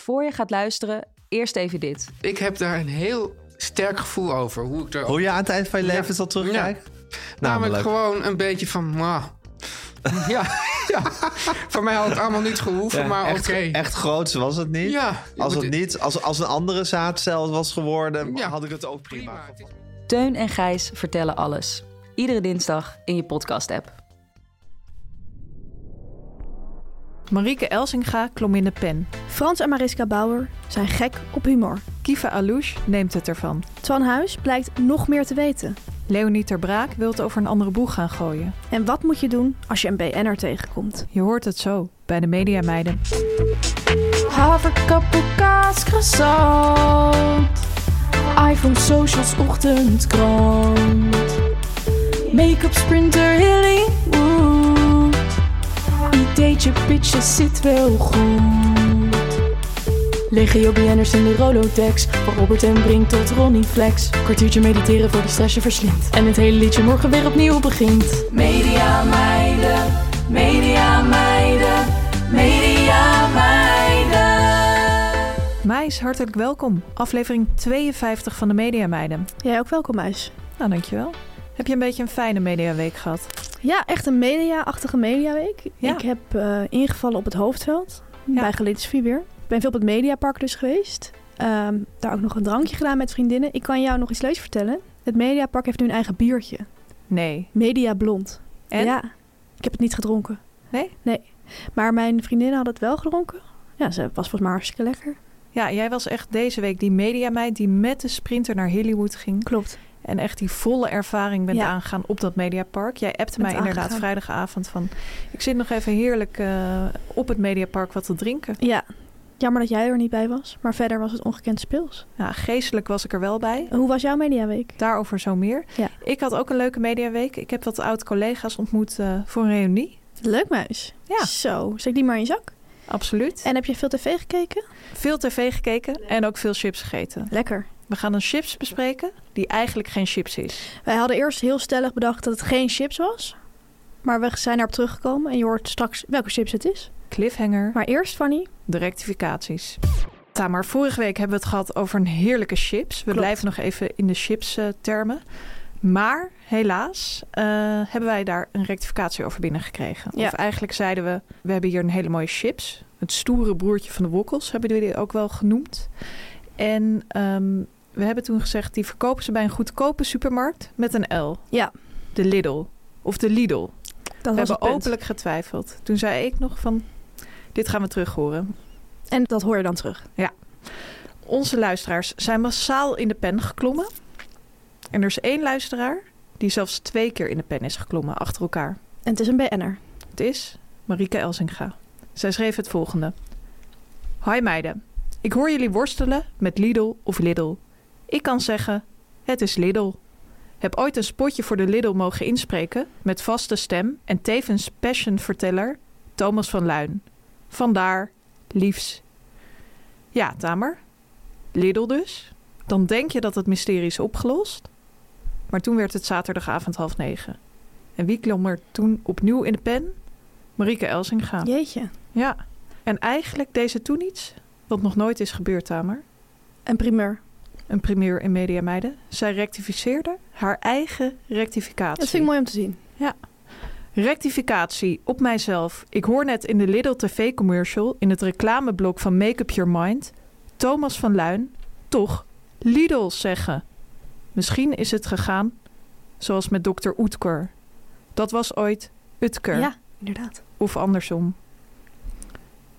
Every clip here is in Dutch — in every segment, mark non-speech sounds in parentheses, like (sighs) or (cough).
Voor je gaat luisteren, eerst even dit. Ik heb daar een heel sterk gevoel over. Hoe ik er Hoe je aan het eind van je leven zal terugkijken? Namelijk gewoon een beetje van. mwah. (laughs) ja, ja, voor mij had het allemaal niet gehoeven, Ja, maar echt, oké. echt groots was het niet. Ja, als het niet, als, als een andere zaadcel was geworden, Ja. had ik het ook prima. Prima. Teun en Gijs vertellen alles. Iedere dinsdag in je podcast-app. Marieke Elsinga klom in de pen. Frans en Mariska Bauer zijn gek op humor. Kiva Alouche neemt het ervan. Twan Huis blijkt nog meer te weten. Leonie Ter Braak wil het over een andere boeg gaan gooien. En wat moet je doen als je een BN'er tegenkomt? Je hoort het zo bij de Mediameiden. Haverkappel, kaas, croissant. iPhone, socials, ochtendkrant. Make-up, sprinter, Hollywood. Ideetje, pitje, zit wel goed. Legio BN'ers in de Rolodex. Van Robert en Brink tot Ronnie Flex. Kwartiertje mediteren voor de stress je verslindt. En het hele liedje morgen weer opnieuw begint. Media meiden, media meiden, media meiden. Meis, hartelijk welkom. Aflevering 52 van de Mediameiden. Jij ook welkom, Huis. Nou, dankjewel. Heb je een beetje een fijne mediaweek gehad? Ja, echt een media-achtige mediaweek. Ja. Ik heb eh, ingevallen op het hoofdveld Ja. bij Galicia weer. Ik ben veel op het Mediapark dus geweest. Ehm, daar ook nog een drankje gedaan met vriendinnen. Ik kan jou nog iets leuks vertellen. Het Mediapark heeft nu een eigen biertje. Nee. Media Blond. En? Ja, ik heb het niet gedronken. Nee? Nee. Maar mijn vriendinnen hadden het wel gedronken. Ja, ze was volgens mij hartstikke lekker. Ja, jij was echt deze week die mediameid die met de sprinter naar Hollywood ging. Klopt. En echt die volle ervaring bent Ja. aangegaan op dat Mediapark. Jij appte mij inderdaad aangegaan. vrijdagavond van... ik zit nog even heerlijk eh, op het Mediapark wat te drinken. Ja, jammer dat jij er niet bij was. Maar verder was het ongekend speels. Ja, geestelijk was ik er wel bij. Hoe was jouw mediaweek? Daarover zo meer. Ja. Ik had ook een leuke mediaweek. Ik heb wat oud-collega's ontmoet eh, voor een reunie. Leuk, muis. Ja. Zo, zet die maar in je zak. Absoluut. En heb je veel tv gekeken? Veel tv gekeken en ook veel chips gegeten. Lekker. We gaan een chips bespreken die eigenlijk geen chips is. Wij hadden eerst heel stellig bedacht dat het geen chips was. Maar we zijn erop teruggekomen en je hoort straks welke chips het is. Cliffhanger, Maar eerst, Fanny, de rectificaties. Tamar, vorige week hebben we het gehad over een heerlijke chips. We Klopt. blijven nog even in de chips-termen. maar helaas eh, hebben wij daar een rectificatie over binnengekregen. Ja. Of eigenlijk zeiden we, we hebben hier een hele mooie chips. Het stoere broertje van de wokkels hebben jullie ook wel genoemd. En ehm, we hebben toen gezegd, die verkopen ze bij een goedkope supermarkt met een L. Ja. De Lidl. Of de Lidl. dat We hebben openlijk getwijfeld. Toen zei ik nog van, dit gaan we terug horen. En dat hoor je dan terug. Onze luisteraars zijn massaal in de pen geklommen. En er is één luisteraar die zelfs twee keer in de pen is geklommen achter elkaar. En het is een BN'er. Het is Marieke Elsinga. Zij schreef het volgende. Hi meiden, ik hoor jullie worstelen met Lidl of Lidl. Ik kan zeggen, het is Lidl. Heb ooit een spotje voor de Lidl mogen inspreken met vaste stem en tevens passionverteller Thomas van Luin. Vandaar, liefs. Ja, Tamer. Lidl dus. Dan denk je dat het mysterie is opgelost. Maar toen werd het zaterdagavond half negen. En wie klom er toen opnieuw in de pen? Marieke Elsinga. Jeetje. Ja. En eigenlijk deze toen iets wat nog nooit is gebeurd, Tamer. Een primeur. Een primeur in Media Meiden. Zij rectificeerde haar eigen rectificatie. Dat vind ik mooi om te zien. Rectificatie op mijzelf. Ik hoor net in de Lidl TV-commercial in het reclameblok van Make Up Your Mind... Thomas van Luin, toch Lidl zeggen. Misschien is het gegaan zoals met dokter Oetker. Dat was ooit Utker. Ja, inderdaad. Of andersom.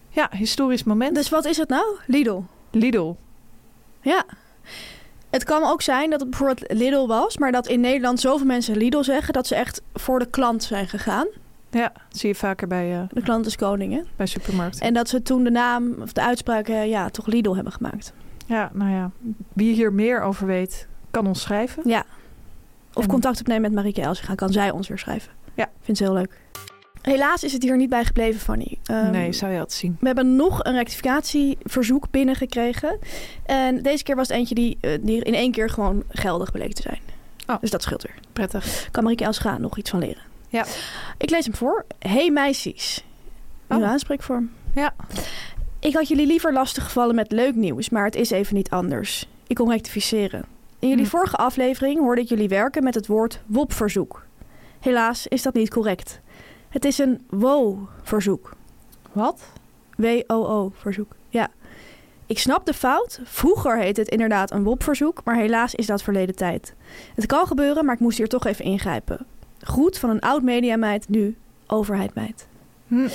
Ja, historisch moment. Dus wat is het nou? Lidl. Lidl. Ja. Het kan ook zijn dat het bijvoorbeeld Lidl was, maar dat in Nederland zoveel mensen Lidl zeggen dat ze echt voor de klant zijn gegaan. Ja, dat zie je vaker bij, eh, De klant is koning, hè? bij supermarkten. En dat ze toen de naam of de uitspraak eh, ja, toch Lidl hebben gemaakt. Ja, nou ja. Wie hier meer over weet, kan ons schrijven. Ja. Of En- contact opnemen met Marieke Elsinga, kan zij ons weer schrijven. Ja. Vind ze heel leuk. Helaas is het hier niet bij gebleven, Fanny. Ehm, nee, zou je dat zien. We hebben nog een rectificatieverzoek binnengekregen. En deze keer was het eentje die, eh, die in één keer gewoon geldig bleek te zijn. Oh. Dus dat scheelt weer. Prettig. Kan Marieke Elsga nog iets van leren. Ja. Ik lees hem voor. Hey meisjes. Nieuwe Oh. aanspreekvorm. Ja. Ik had jullie liever lastig gevallen met leuk nieuws, maar het is even niet anders. Ik kon rectificeren. In jullie Hm. vorige aflevering hoorde ik jullie werken met het woord WOP-verzoek. Helaas is dat niet correct. Het is een WO-verzoek. Wat? W-O-O-verzoek. Ja. Ik snap de fout. Vroeger heette het inderdaad een WOP-verzoek, maar helaas is dat verleden tijd. Het kan gebeuren, maar ik moest hier toch even ingrijpen. Groet van een oud mediameid, nu overheidmeid. Hm.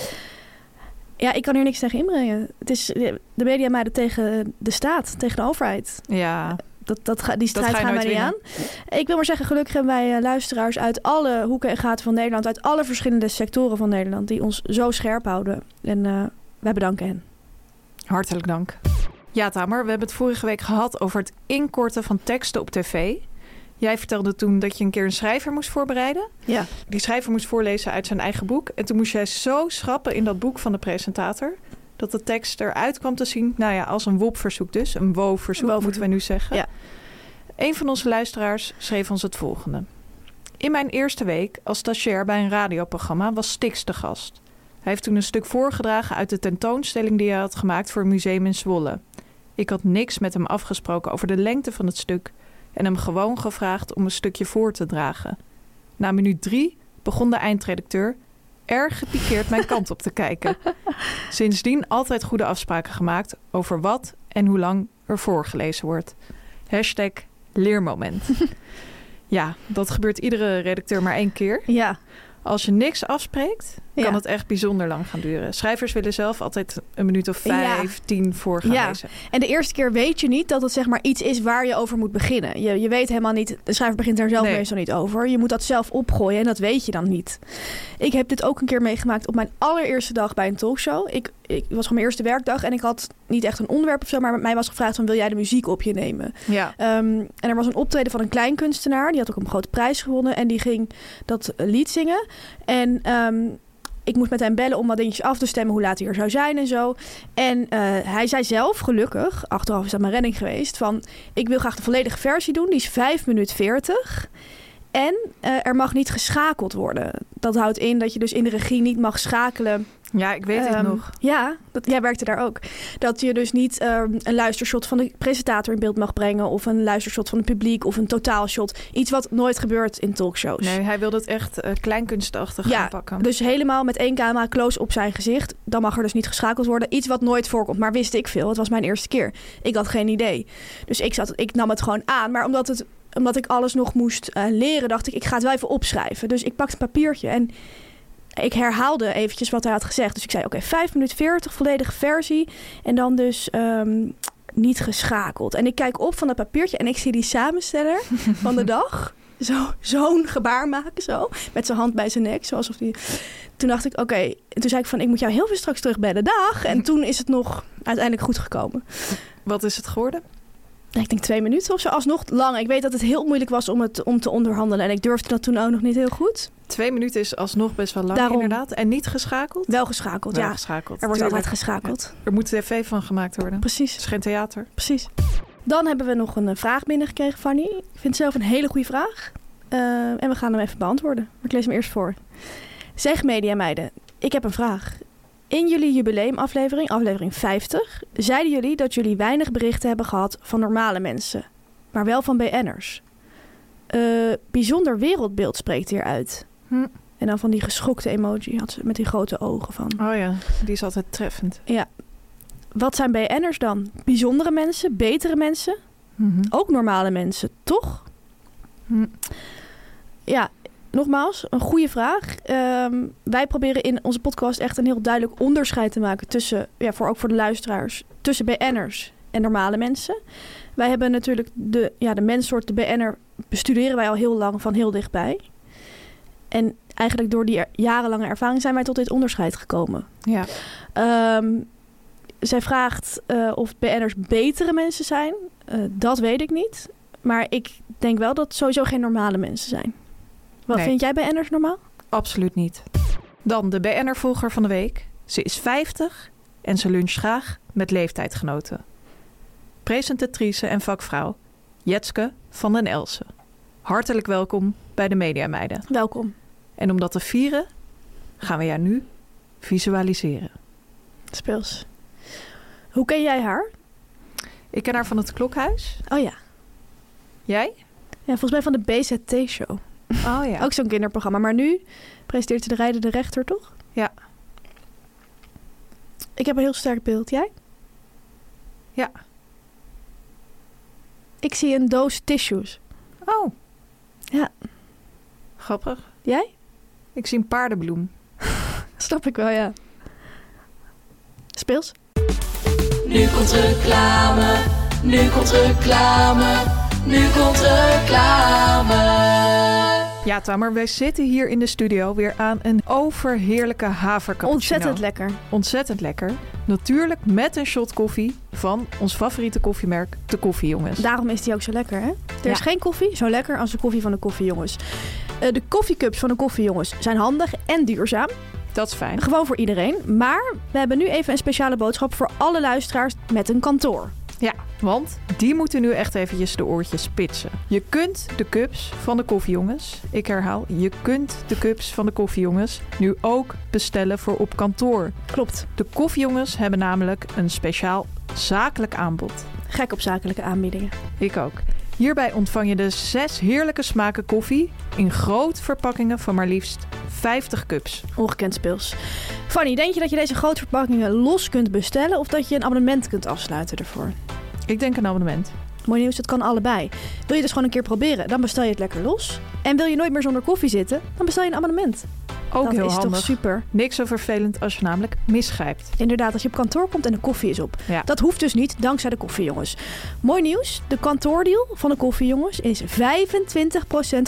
Ja, ik kan hier niks tegen inbrengen. Het is eh, de mediameiden tegen de staat, tegen de overheid. Ja, Dat, dat ga, die Dat strijd ga gaan wij niet aan. Ik wil maar zeggen, gelukkig hebben wij eh, luisteraars uit alle hoeken en gaten van Nederland, uit alle verschillende sectoren van Nederland, die ons zo scherp houden. En eh, wij bedanken hen. hartelijk dank. Ja, Tamer, we hebben het vorige week gehad over het inkorten van teksten op tv. Jij vertelde toen dat je een keer een schrijver moest voorbereiden. Ja. Die schrijver moest voorlezen uit zijn eigen boek. En toen moest jij zo schrappen in dat boek van de presentator... dat de tekst eruit kwam te zien, nou ja, als een WOP-verzoek dus. Een WO-verzoek, moeten we nu zeggen. Ja. Een van onze luisteraars schreef ons het volgende. In mijn eerste week als stagiair bij een radioprogramma was Stix de gast. Hij heeft toen een stuk voorgedragen uit de tentoonstelling die hij had gemaakt voor een museum in Zwolle. Ik had niks met hem afgesproken over de lengte van het stuk en hem gewoon gevraagd om een stukje voor te dragen. Na minuut drie begon de eindredacteur erg gepikeerd mijn kant op te kijken. Sindsdien altijd goede afspraken gemaakt over wat en hoe lang er voorgelezen wordt. Hashtag leermoment. ja, dat gebeurt iedere redacteur maar één keer. Ja. Als je niks afspreekt, kan het echt bijzonder lang gaan duren. Schrijvers willen zelf altijd een minuut of vijf, tien voor gaan Ja. lezen. En de eerste keer weet je niet dat het zeg maar iets is waar je over moet beginnen. Je, je weet helemaal niet, de schrijver begint er zelf Nee. meestal niet over. Je moet dat zelf opgooien en dat weet je dan niet. Ik heb dit ook een keer meegemaakt op mijn allereerste dag bij een talkshow. Ik, ik was gewoon mijn eerste werkdag en ik had niet echt een onderwerp of zo, maar mij was gevraagd van wil jij de muziek op je nemen? Ja. Ehm, en er was een optreden van een kleinkunstenaar. Die had ook een grote prijs gewonnen. En die ging dat lied zingen. En ehm, ik moest met hem bellen om wat dingetjes af te stemmen. Hoe laat hij er zou zijn en zo. En eh, hij zei zelf, gelukkig, achteraf is dat mijn redding geweest... van ik wil graag de volledige versie doen. Die is 5 minuten 40. En eh, er mag niet geschakeld worden. Dat houdt in dat je dus in de regie niet mag schakelen ja, ik weet het Ehm, nog. Ja, dat, jij werkte daar ook. Dat je dus niet ehm, een luistershot van de presentator in beeld mag brengen... of een luistershot van het publiek of een totaalshot. Iets wat nooit gebeurt in talkshows. Nee, hij wilde het echt eh, kleinkunstachtig Ja, aanpakken. Dus helemaal met één camera close op zijn gezicht. Dan mag er dus niet geschakeld worden. Iets wat nooit voorkomt. Maar wist ik veel. Het was mijn eerste keer. Ik had geen idee. Dus ik, zat, ik nam het gewoon aan. Maar omdat, het, omdat ik alles nog moest eh, leren, dacht ik, ik ga het wel even opschrijven. Dus ik pakte een papiertje en ik herhaalde eventjes wat hij had gezegd. Dus ik zei, oké, 5 minuten 40, volledige versie. En dan dus ehm, niet geschakeld. En ik kijk op van dat papiertje en ik zie die samensteller van de (laughs) dag... Zo, zo'n gebaar maken, zo. Met zijn hand bij zijn nek, zoals of die... Toen dacht ik, oké. En toen zei ik van, ik moet jou heel veel straks terugbellen. Dag! En toen is het nog uiteindelijk goed gekomen. Wat is het geworden? Ik denk twee minuten of zo, alsnog lang. Ik weet dat het heel moeilijk was om het om te onderhandelen. En ik durfde dat toen ook nog niet heel goed. Twee minuten is alsnog best wel lang Daarom. inderdaad. En niet geschakeld? Wel geschakeld, Wel ja. geschakeld. Er wordt tuurlijk. altijd geschakeld. Er moet tv van gemaakt worden. Het Precies, is geen theater. precies. Dan hebben we nog een eh, vraag binnengekregen, Fanny. Ik vind het zelf een hele goede vraag. Eh, en we gaan hem even beantwoorden. Maar ik lees hem eerst voor. Zeg mediameiden, ik heb een vraag. In jullie jubileumaflevering, aflevering 50, zeiden jullie dat jullie weinig berichten hebben gehad van normale mensen, maar wel van BN'ers. Eh bijzonder wereldbeeld spreekt hier uit. Hm. En dan van die geschokte emoji had ze met die grote ogen van. Oh ja, die is altijd treffend. Wat zijn BN'ers dan? Bijzondere mensen? Betere mensen? Mhm. Ook normale mensen, toch? Hm. Ja, nogmaals, een goede vraag. Ehm, wij proberen in onze podcast echt een heel duidelijk onderscheid te maken tussen, ja, voor, ook voor de luisteraars, tussen BN'ers en normale mensen. Wij hebben natuurlijk de, ja, de menssoort, de BN'er, bestuderen wij al heel lang van heel dichtbij. En eigenlijk door die er- jarenlange ervaring zijn wij tot dit onderscheid gekomen. Ja. Ehm, zij vraagt eh, of BN'ers betere mensen zijn. Eh, dat weet ik niet. Maar ik denk wel dat het sowieso geen normale mensen zijn. Wat Nee. vind jij BN'ers normaal? Absoluut niet. Dan de BN'er-volger van de week. Ze is 50 en ze luncht graag met leeftijdgenoten. Presentatrice en vakvrouw Jetske van den Elsen. Hartelijk welkom bij de Mediameiden. Welkom. En om dat te vieren gaan we jou nu visualiseren. Speels. Hoe ken jij haar? Ik ken haar van het Klokhuis. Oh ja. Jij? Ja, volgens mij van de BZT-show. Oh ja. (laughs) Ook zo'n kinderprogramma. Maar nu presenteert ze de rijdende rechter, toch? Ja. Ik heb een heel sterk beeld. Jij? Ja. Ik zie een doos tissues. Oh. Ja. Grappig. Jij? Ik zie een paardenbloem. (laughs) Snap ik wel, ja. Speels? Nu komt reclame, nu komt reclame, nu komt reclame. Ja, Tamer, wij zitten hier in de studio weer aan een overheerlijke havercappuccino. Ontzettend lekker. Ontzettend lekker. Natuurlijk met een shot koffie van ons favoriete koffiemerk, de Koffiejongens. Daarom is die ook zo lekker, hè? Er is geen koffie zo lekker als de koffie van de koffiejongens. Eh, de koffiecups van de koffiejongens zijn handig en duurzaam. Dat is fijn. Gewoon voor iedereen. Maar we hebben nu even een speciale boodschap voor alle luisteraars met een kantoor. Ja, want die moeten nu echt eventjes de oortjes spitsen. Je kunt de cups van de koffiejongens, ik herhaal, je kunt de cups van de koffiejongens nu ook bestellen voor op kantoor. Klopt. De koffiejongens hebben namelijk een speciaal zakelijk aanbod. Gek op zakelijke aanbiedingen. Ik ook. Hierbij ontvang je de zes heerlijke smaken koffie in groot verpakkingen van maar liefst 50 cups. Ongekend speels. Fanny, denk je dat je deze grote verpakkingen los kunt bestellen... of dat je een abonnement kunt afsluiten ervoor? Ik denk een abonnement. Mooi nieuws, het kan allebei. Wil je dus gewoon een keer proberen, dan bestel je het lekker los. En wil je nooit meer zonder koffie zitten, dan bestel je een abonnement. Ook dat heel is handig. toch super. Niks zo vervelend als je namelijk misgrijpt. Inderdaad, als je op kantoor komt en de koffie is op. Ja. Dat hoeft dus niet, dankzij de koffiejongens. Mooi nieuws, de kantoordeal van de koffiejongens is 25%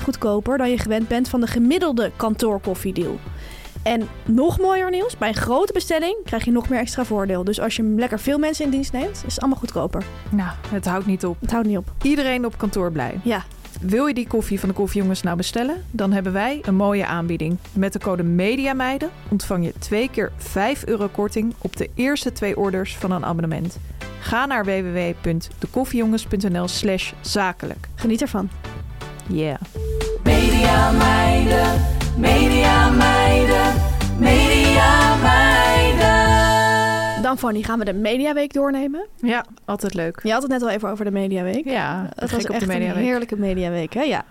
goedkoper dan je gewend bent van de gemiddelde kantoorkoffiedeal. En nog mooier nieuws, bij een grote bestelling krijg je nog meer extra voordeel. Dus als je lekker veel mensen in dienst neemt, is het allemaal goedkoper. Nou, het houdt niet op. Het houdt niet op. Iedereen op kantoor blij. Ja, Wil je die koffie van de koffiejongens nou bestellen? Dan hebben wij een mooie aanbieding. Met de code MEDIAMEIDEN ontvang je twee keer 5 euro korting op de eerste twee orders van een abonnement. Ga naar www.dekoffiejongens.nl slash zakelijk. geniet ervan. Yeah. Media meiden, media meiden, media meiden. Dan Fanny, gaan we de Mediaweek doornemen. Ja, altijd leuk. Je had het net al even over de Mediaweek. Ja, Het gek was op echt de een heerlijke mediaweek, hè? Ja.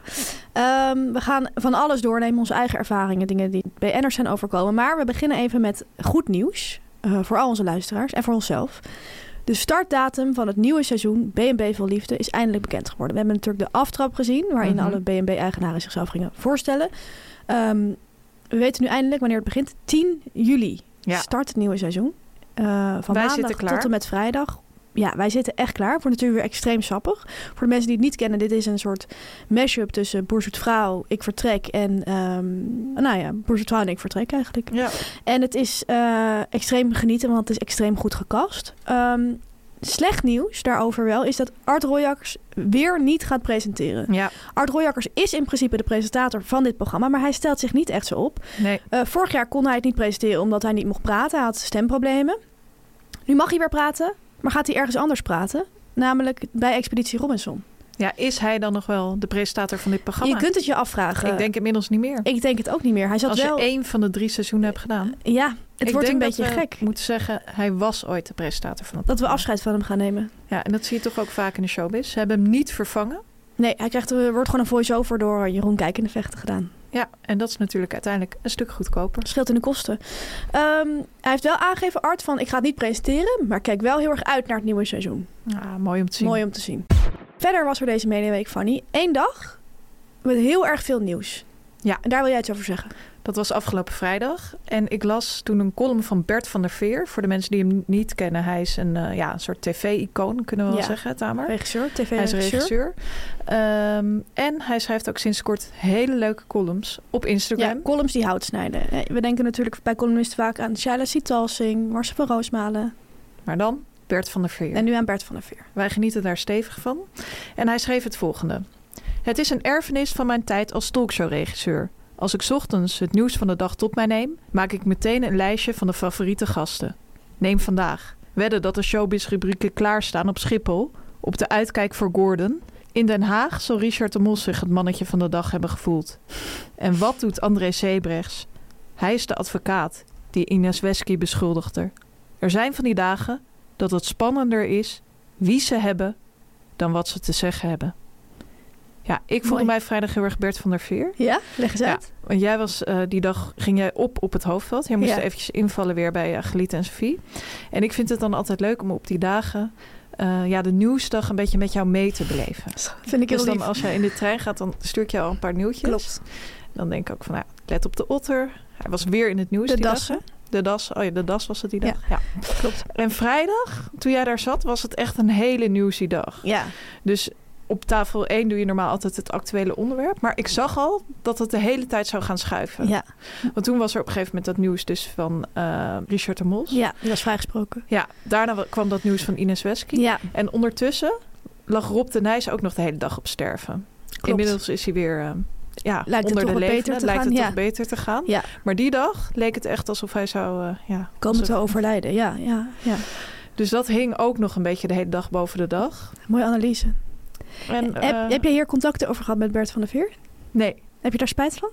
Ehm, we gaan van alles doornemen, onze eigen ervaringen, dingen die BN'ers zijn overkomen. Maar we beginnen even met goed nieuws eh, voor al onze luisteraars en voor onszelf. De startdatum van het nieuwe seizoen B&B Vol Liefde is eindelijk bekend geworden. We hebben natuurlijk de aftrap gezien, waarin Mhm. alle B&B-eigenaren zichzelf gingen voorstellen. Ehm, we weten nu eindelijk wanneer het begint. 10 juli Ja. start het nieuwe seizoen. Eh, van Wij maandag tot en met vrijdag. Ja, wij zitten echt klaar. Wordt natuurlijk weer extreem sappig. Voor de mensen die het niet kennen, dit is een soort mashup tussen Boer Vrouw, Ik Vertrek en... ehm, nou ja, Boer Vrouw en Ik Vertrek eigenlijk. Ja. En het is eh, extreem genieten, want het is extreem goed gecast. Ehm, slecht nieuws daarover wel is dat Art Royakkers weer niet gaat presenteren. ja, Art Royakkers is in principe de presentator van dit programma, maar hij stelt zich niet echt zo op. nee. Eh, vorig jaar kon hij het niet presenteren omdat hij niet mocht praten. Hij had stemproblemen. Nu mag hij weer praten, maar gaat hij ergens anders praten? Namelijk bij Expeditie Robinson. Ja, is hij dan nog wel de presentator van dit programma? Je kunt het je afvragen. Ik denk inmiddels niet meer. ik denk het ook niet meer. Hij zat Als wel... je één van de drie seizoenen hebt gedaan. Ja, het Ik wordt een beetje dat we gek moeten zeggen, hij was ooit de presentator van het dat we afscheid van hem gaan nemen. Ja, en dat zie je toch ook vaak in de showbiz. Ze hebben hem niet vervangen. Nee, hij krijgt, er wordt gewoon een voice-over door Jeroen Kijk in de Vechten gedaan. Ja, en dat is natuurlijk uiteindelijk een stuk goedkoper. Scheelt in de kosten. Ehm, hij heeft wel aangegeven, Art, van ik ga het niet presenteren, maar kijk wel heel erg uit naar het nieuwe seizoen. Ja, mooi om te zien. Mooi om te zien. Verder was er deze medeweek, Fanny, één dag met heel erg veel nieuws. Ja. En daar wil jij iets over zeggen. Dat was afgelopen vrijdag. En ik las toen een column van Bert van der Veer. Voor de mensen die hem niet kennen. Hij is een, eh, ja, een soort tv-icoon, kunnen we wel Ja. zeggen, Tamer. Regisseur, Hij is tv-regisseur. regisseur. Ehm, en hij schrijft ook sinds kort hele leuke columns op Instagram. Ja, columns die hout snijden. We denken natuurlijk bij columnisten vaak aan Shaila Sitalsing, Marcel van Roosmalen Maar dan Bert van der Veer. en nu aan Bert van der Veer. Wij genieten daar stevig van. En hij schreef het volgende. Het is een erfenis van mijn tijd als talkshowregisseur. Als ik ochtends het nieuws van de dag tot mij neem, maak ik meteen een lijstje van de favoriete gasten. Neem vandaag. Wedden dat de showbiz-rubrieken klaarstaan op Schiphol, op de uitkijk voor Gordon. In Den Haag zal Richard de Mos zich het mannetje van de dag hebben gevoeld. En wat doet André Sebrechts? Hij is de advocaat die Ines Wesky beschuldigde. Er zijn van die dagen dat het spannender is wie ze hebben dan wat ze te zeggen hebben. Ja, ik voelde Mooi. mij vrijdag heel erg Bert van der Veer. Ja, leg eens Ja, uit. want jij was eh, die dag ging jij op op het hoofdveld. Jij moest Ja. eventjes invallen weer bij uh, Geliet en Sophie. En ik vind het dan altijd leuk om op die dagen eh, ja, de nieuwsdag een beetje met jou mee te beleven. Vind ik heel Dus dan lief. als jij in de trein gaat, dan stuur ik jou al een paar nieuwtjes. Klopt. Dan denk ik ook van, nou, let op de otter. Hij was weer in het nieuws De die dassen. dag. De das, oh ja, de das was het die Ja. dag. Ja, klopt. En vrijdag, toen jij daar zat, was het echt een hele nieuwsie dag. Ja, Dus op tafel 1 doe je normaal altijd het actuele onderwerp. Maar ik zag al dat het de hele tijd zou gaan schuiven. ja, Want toen was er op een gegeven moment dat nieuws dus van eh, Richard de Mos. ja, die was vrijgesproken. Ja, daarna wa- kwam dat nieuws van Ines Wesky. Ja, En ondertussen lag Rob de Nijs ook nog de hele dag op sterven. klopt. Inmiddels is hij weer eh, ja, Lijkt het onder toch de te Lijkt gaan, het ja. toch beter te gaan. Ja. Maar die dag leek het echt alsof hij zou... eh, ja, Komen te overlijden, ja, ja, ja. Dus dat hing ook nog een beetje de hele dag boven de dag. Mooie analyse. En, heb, eh, heb je hier contacten over gehad met Bert van der Veer? Nee, Heb je daar spijt van?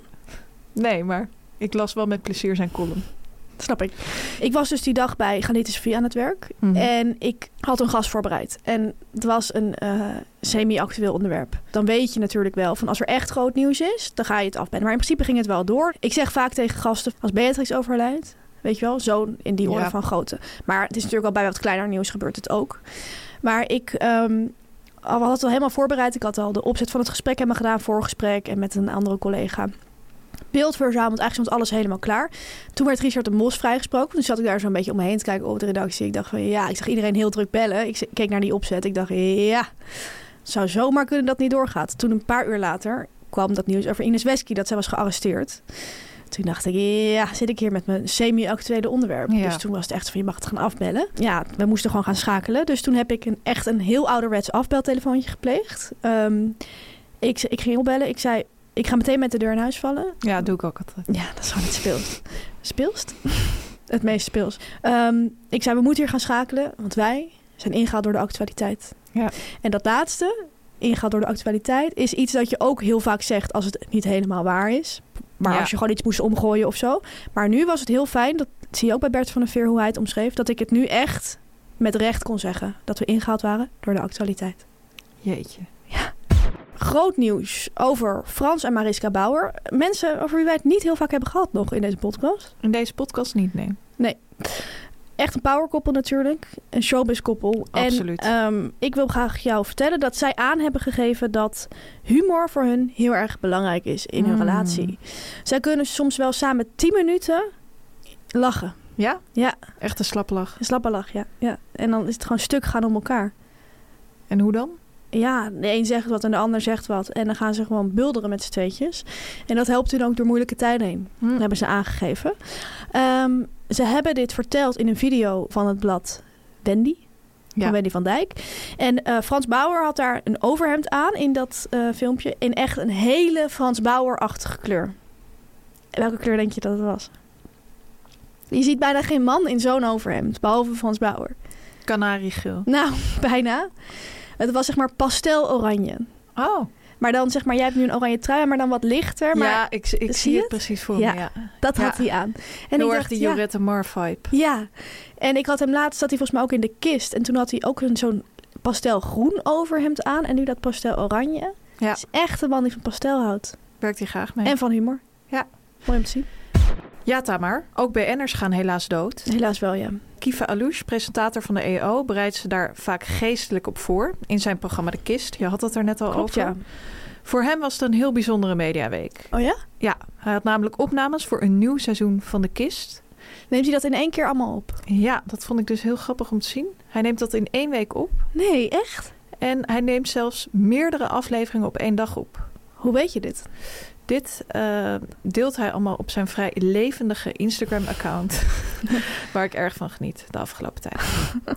nee, maar ik las wel met plezier zijn column. Snap ik. Ik was dus die dag bij Galite Sofie aan het werk. Mhm. En ik had een gast voorbereid. En het was een eh, semi-actueel onderwerp. Dan weet je natuurlijk wel van als er echt groot nieuws is, dan ga je het afbellen. Maar in principe ging het wel door. Ik zeg vaak tegen gasten, als Beatrix overlijdt, weet je wel, zo in die orde Ja. van grootte. Maar het is natuurlijk al bij wat kleiner nieuws gebeurt het ook. Maar ik ehm, al- had het al helemaal voorbereid. Ik had al de opzet van het gesprek helemaal gedaan, voorgesprek en met een andere collega. Beeld verzameld, eigenlijk stond alles helemaal klaar. Toen werd Richard de Mos vrijgesproken. Toen zat ik daar zo een beetje om me heen te kijken op de redactie. Ik dacht van ja, ik zag iedereen heel druk bellen. Ik keek naar die opzet. Ik dacht ja, zou zomaar kunnen dat niet doorgaat. Toen een paar uur later kwam dat nieuws over Ines Wesky dat zij was gearresteerd. Toen dacht ik, ja, zit ik hier met mijn semi-actuele onderwerp. Ja. Dus toen was het echt van, je mag het gaan afbellen. Ja, we moesten gewoon gaan schakelen. Dus toen heb ik een, echt een heel ouderwets afbeltelefoontje gepleegd. Ehm, ik, ik ging opbellen. Ik zei, ik ga meteen met de deur in huis vallen. Ja, doe ik ook altijd. Ja, dat is gewoon het speelst. Speelst? (laughs) het meest speels. Ehm, ik zei, we moeten hier gaan schakelen, want wij zijn ingehaald door de actualiteit. Ja. En dat laatste, ingehaald door de actualiteit, is iets dat je ook heel vaak zegt als het niet helemaal waar is. Maar Ja. als je gewoon iets moest omgooien of zo. Maar nu was het heel fijn, dat zie je ook bij Bert van der Veer hoe hij het omschreef, dat ik het nu echt met recht kon zeggen. Dat we ingehaald waren door de actualiteit. Jeetje. Groot nieuws over Frans en Mariska Bauer. Mensen over wie wij het niet heel vaak hebben gehad nog in deze podcast. In deze podcast niet, nee. Echt een powerkoppel natuurlijk. Een showbiz-koppel. Absoluut. En ehm, ik wil graag jou vertellen dat zij aan hebben gegeven dat humor voor hun heel erg belangrijk is in hun Mm. relatie. Zij kunnen soms wel samen 10 minuten lachen. Ja? Ja, Echt een slappe lach. een slappe lach, ja. ja. En dan is het gewoon stuk gaan om elkaar. En hoe dan? Ja, de een zegt wat en de ander zegt wat. En dan gaan ze gewoon bulderen met z'n tweetjes. En dat helpt hun ook door moeilijke tijden heen. Hm. Dat hebben ze aangegeven. Ehm, ze hebben dit verteld in een video van het blad Wendy. Ja. Wendy van Dijk. En eh, Frans Bauer had daar een overhemd aan in dat eh, filmpje. In echt een hele Frans Bauer-achtige kleur. Welke kleur denk je dat het was? Je ziet bijna geen man in zo'n overhemd. Behalve Frans Bauer. Kanariegeel. Nou, (laughs) bijna. Het was zeg maar pastel-oranje. Oh. Maar dan zeg maar, jij hebt nu een oranje trui, maar dan wat lichter. Maar ja, ik, ik zie het het? precies voor Ja. me. Ja. dat Ja. had hij aan. En Heel ik erg dacht, die ja, Jorette Mar vibe. Ja, en ik had hem laatst, zat hij volgens mij ook in de kist. En toen had hij ook een zo'n pastelgroen overhemd aan. En nu dat pastel oranje. Ja. Het is echt een man die van pastel houdt. Werkt hij graag mee. En van humor. Ja. Mooi om te zien. Ja, Tamar. Ook BN'ers gaan helaas dood. Helaas wel, ja. Kiva Alouche, presentator van de EO, bereidt ze daar vaak geestelijk op voor. In zijn programma De Kist. Je had het er net al Klopt, over. ja. Voor hem was het een heel bijzondere mediaweek. Oh ja? Ja, hij had namelijk opnames voor een nieuw seizoen van De Kist. Neemt hij dat in één keer allemaal op? Ja, dat vond ik dus heel grappig om te zien. Hij neemt dat in één week op. Nee, echt? En hij neemt zelfs meerdere afleveringen op één dag op. Hoe weet je dit? Dit eh, deelt hij allemaal op zijn vrij levendige Instagram-account. (laughs) waar ik erg van geniet de afgelopen tijd.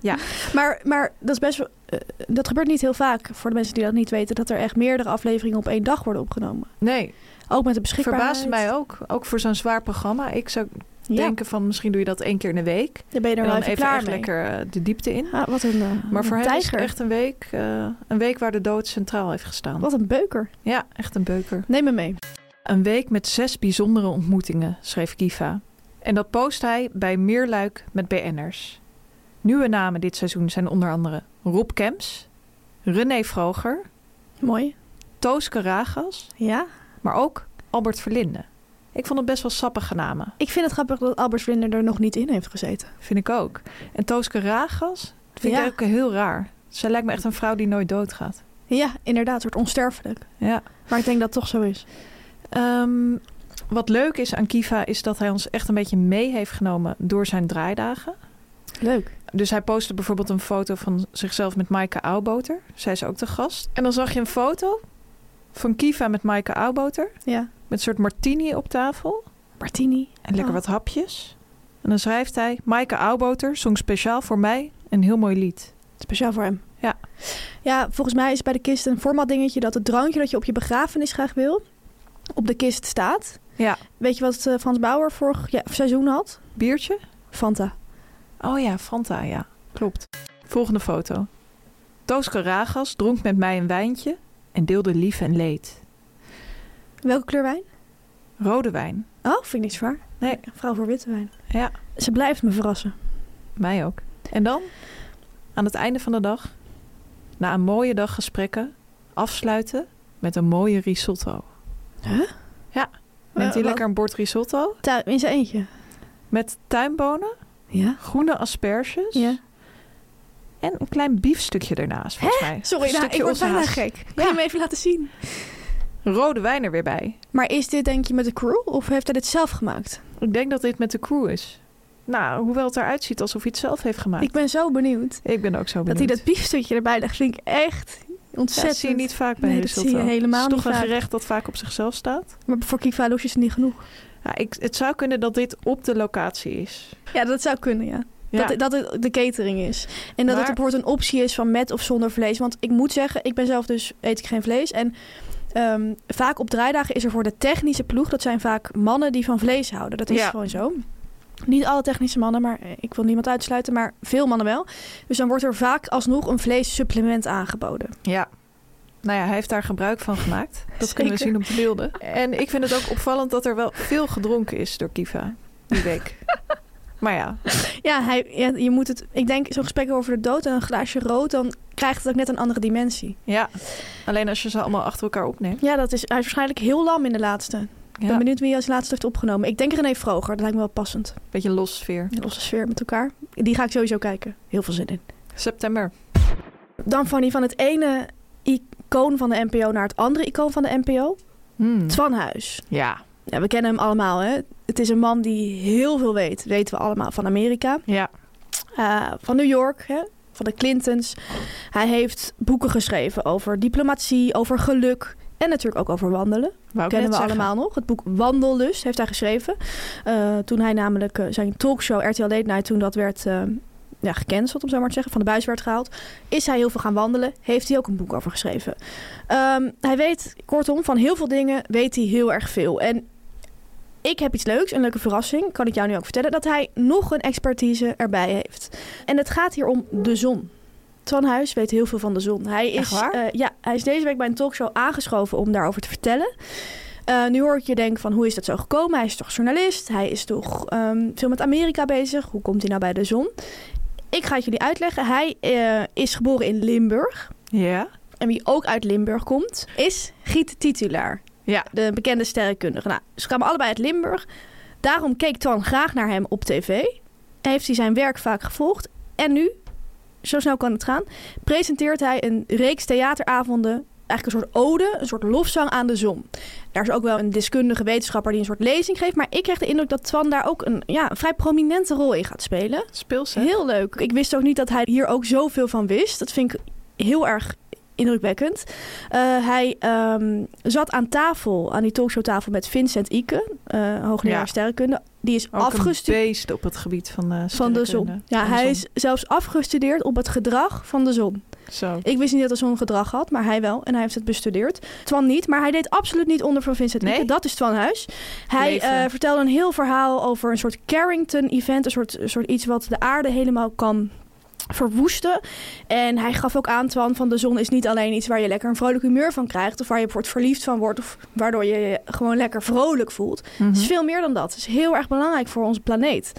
Ja, Maar, maar dat is best wel... eh, dat gebeurt niet heel vaak, voor de mensen die dat niet weten... dat er echt meerdere afleveringen op één dag worden opgenomen. nee, Ook met de beschikbaarheid. verbaasde mij ook. Ook voor zo'n zwaar programma. Ik zou Ja, denken van misschien doe je dat één keer in de week. daar ben je er en dan even klaar echt lekker eh, de diepte in. Ah, wat een, eh, Maar voor een hem is het echt een week, eh, een week waar de dood centraal heeft gestaan. Wat een beuker. Ja, echt een beuker. Neem me mee. Een week met zes bijzondere ontmoetingen, schreef Kiva. En dat post hij bij Meerluik met BN'ers. Nieuwe namen dit seizoen zijn onder andere Rob Kemps, René Vroger, Mooi. Toos Karagas, Ja. maar ook Albert Verlinde. Ik vond het best wel sappige namen, Ik vind het grappig dat Albert Vlinder er nog niet in heeft gezeten. vind ik ook. En Toos Karagas vind Ja. ik ook heel raar. Zij lijkt me echt een vrouw die nooit doodgaat. Ja, inderdaad. Wordt onsterfelijk. Ja. Maar ik denk dat het toch zo is. Ehm, wat leuk is aan Kiva is dat hij ons echt een beetje mee heeft genomen door zijn draaidagen. Leuk. Dus hij postte bijvoorbeeld een foto van zichzelf met Maaike Auwboter. Zij is ook de gast. En dan zag je een foto van Kiva met Maaike Auwboter. Ja. Met een soort martini op tafel. Martini. En lekker Oh. wat hapjes. En dan schrijft hij... Maaike Auwboter zong speciaal voor mij een heel mooi lied. Speciaal voor hem. Ja. Ja, volgens mij is bij de kist een format dingetje dat het drankje dat je op je begrafenis graag wil, op de kist staat. Ja. Weet je wat eh, Frans Bauer vorig ja, seizoen had? Biertje? Fanta. Oh ja, Fanta, ja. Klopt. Volgende foto. Toos Karagas dronk met mij een wijntje en deelde lief en leed. Welke kleur wijn? Rode wijn. Oh, vind ik niet zwaar. Nee. Vrouw voor witte wijn. Ja, Ze blijft me verrassen. mij ook. En dan, aan het einde van de dag, na een mooie dag gesprekken, afsluiten met een mooie risotto. Huh? Ja. Neemt hij lekker een bord risotto in zijn eentje. met tuinbonen, Ja. groene asperges Ja. En een klein biefstukje ernaast, volgens mij. Sorry, nou, ik word bijna gek. Kun je hem even laten zien? Rode wijn er weer bij. Maar is dit denk je met de crew of heeft hij dit zelf gemaakt? Ik denk dat dit met de crew is. Nou, hoewel het eruit ziet alsof hij het zelf heeft gemaakt. Ik ben zo benieuwd. Ik ben ook zo Dat benieuwd. hij dat biefstukje erbij legt, vind ik echt Ja, ontzettend. dat zie je niet vaak bij Nee, dat zie je helemaal Het is toch niet een vaak. gerecht dat vaak op zichzelf staat. Maar voor Kiva Loes is het niet genoeg. Ja, ik, het zou kunnen dat dit op de locatie is. Ja, dat zou kunnen, ja. Ja. Dat, dat het de catering is. En dat Maar- het bijvoorbeeld een optie is van met of zonder vlees. Want ik moet zeggen, ik ben zelf dus, eet ik geen vlees. En ehm, vaak op draaidagen is er voor de technische ploeg... dat zijn vaak mannen die van vlees houden. Dat is Ja. gewoon zo. Niet alle technische mannen, maar eh, ik wil niemand uitsluiten. Maar veel mannen wel. Dus dan wordt er vaak alsnog een vleessupplement aangeboden. Ja. Nou ja, hij heeft daar gebruik van gemaakt. Dat kunnen we zien op de beelden. En ik vind het ook opvallend dat er wel veel gedronken is door Kiva die week. (laughs) maar ja, (laughs) Ja, hij, ja, je moet het... Ik denk, zo'n gesprek over de dood en een glaasje rood... dan krijgt het ook net een andere dimensie. ja. Alleen als je ze allemaal achter elkaar opneemt. Ja, dat is, hij is waarschijnlijk heel lam in de laatste. Ik ben benieuwd wie hij als laatste heeft opgenomen. Ik denk René Vroger, dat lijkt me wel passend. beetje los sfeer. Een losse sfeer met elkaar. Die ga ik sowieso kijken. Heel veel zin in. September. Dan Fanny, van het ene icoon van de NPO naar het andere icoon van de NPO. Hmm. Twan Huis. Ja, Ja, we kennen hem allemaal, hè. Het is een man die heel veel weet. Weten we allemaal van Amerika. ja. Eh, van New York, hè, van de Clintons. Hij heeft boeken geschreven over diplomatie, over geluk... En natuurlijk ook over wandelen. Wou ik kennen we zeggen. allemaal nog. Het boek Wandellust heeft hij geschreven. Eh, toen hij namelijk eh, zijn talkshow RTL Late Night, toen dat werd ja, gecanceld, om zo maar te zeggen, van de buis werd gehaald, is hij heel veel gaan wandelen. Heeft hij ook een boek over geschreven. Ehm, hij weet, kortom, van heel veel dingen weet hij heel erg veel. En ik heb iets leuks, een leuke verrassing, kan ik jou nu ook vertellen, dat hij nog een expertise erbij heeft. En het gaat hier om de zon. Twan Huis weet heel veel van de zon. Hij is, eh, ja, hij is deze week bij een talkshow aangeschoven om daarover te vertellen. Eh, nu hoor ik je denken van hoe is dat zo gekomen? Hij is toch journalist? Hij is toch ehm, veel met Amerika bezig? Hoe komt hij nou bij de zon? Ik ga het jullie uitleggen. Hij eh, is geboren in Limburg. Ja. En wie ook uit Limburg komt, is Giet Titulaar. Ja. De bekende sterrenkundige. Nou, ze kwamen allebei uit Limburg. Daarom keek Twan graag naar hem op tv. Heeft hij zijn werk vaak gevolgd. En nu, zo snel kan het gaan, presenteert hij een reeks theateravonden. Eigenlijk een soort ode, een soort lofzang aan de zon. Daar is ook wel een deskundige wetenschapper die een soort lezing geeft. Maar ik krijg de indruk dat Twan daar ook een, ja, een vrij prominente rol in gaat spelen. Speels? Heel leuk. Ik wist ook niet dat hij hier ook zoveel van wist. Dat vind ik heel erg indrukwekkend. Eh, hij ehm, zat aan tafel, aan die talkshowtafel met Vincent Ike, eh hoogleraar Ja. sterrenkunde. Die is afgestudeerd op het gebied van, eh van de zon. Ja, Van de hij zon. is zelfs afgestudeerd op het gedrag van de zon. Zo. Ik wist niet dat de zon gedrag had, maar hij wel. En hij heeft het bestudeerd. Twan niet, maar hij deed absoluut niet onder van Vincent Nee? Ike. Dat is Twan Huis. Hij vertelde een heel verhaal over een soort Carrington-event. Een soort, een soort iets wat de aarde helemaal kan verwoesten. En hij gaf ook aan, Twan, van de zon is niet alleen iets waar je lekker een vrolijk humeur van krijgt. Of waar je bijvoorbeeld verliefd van wordt. Of waardoor je je gewoon lekker vrolijk voelt. Mhm. Het is veel meer dan dat. Het is heel erg belangrijk voor onze planeet.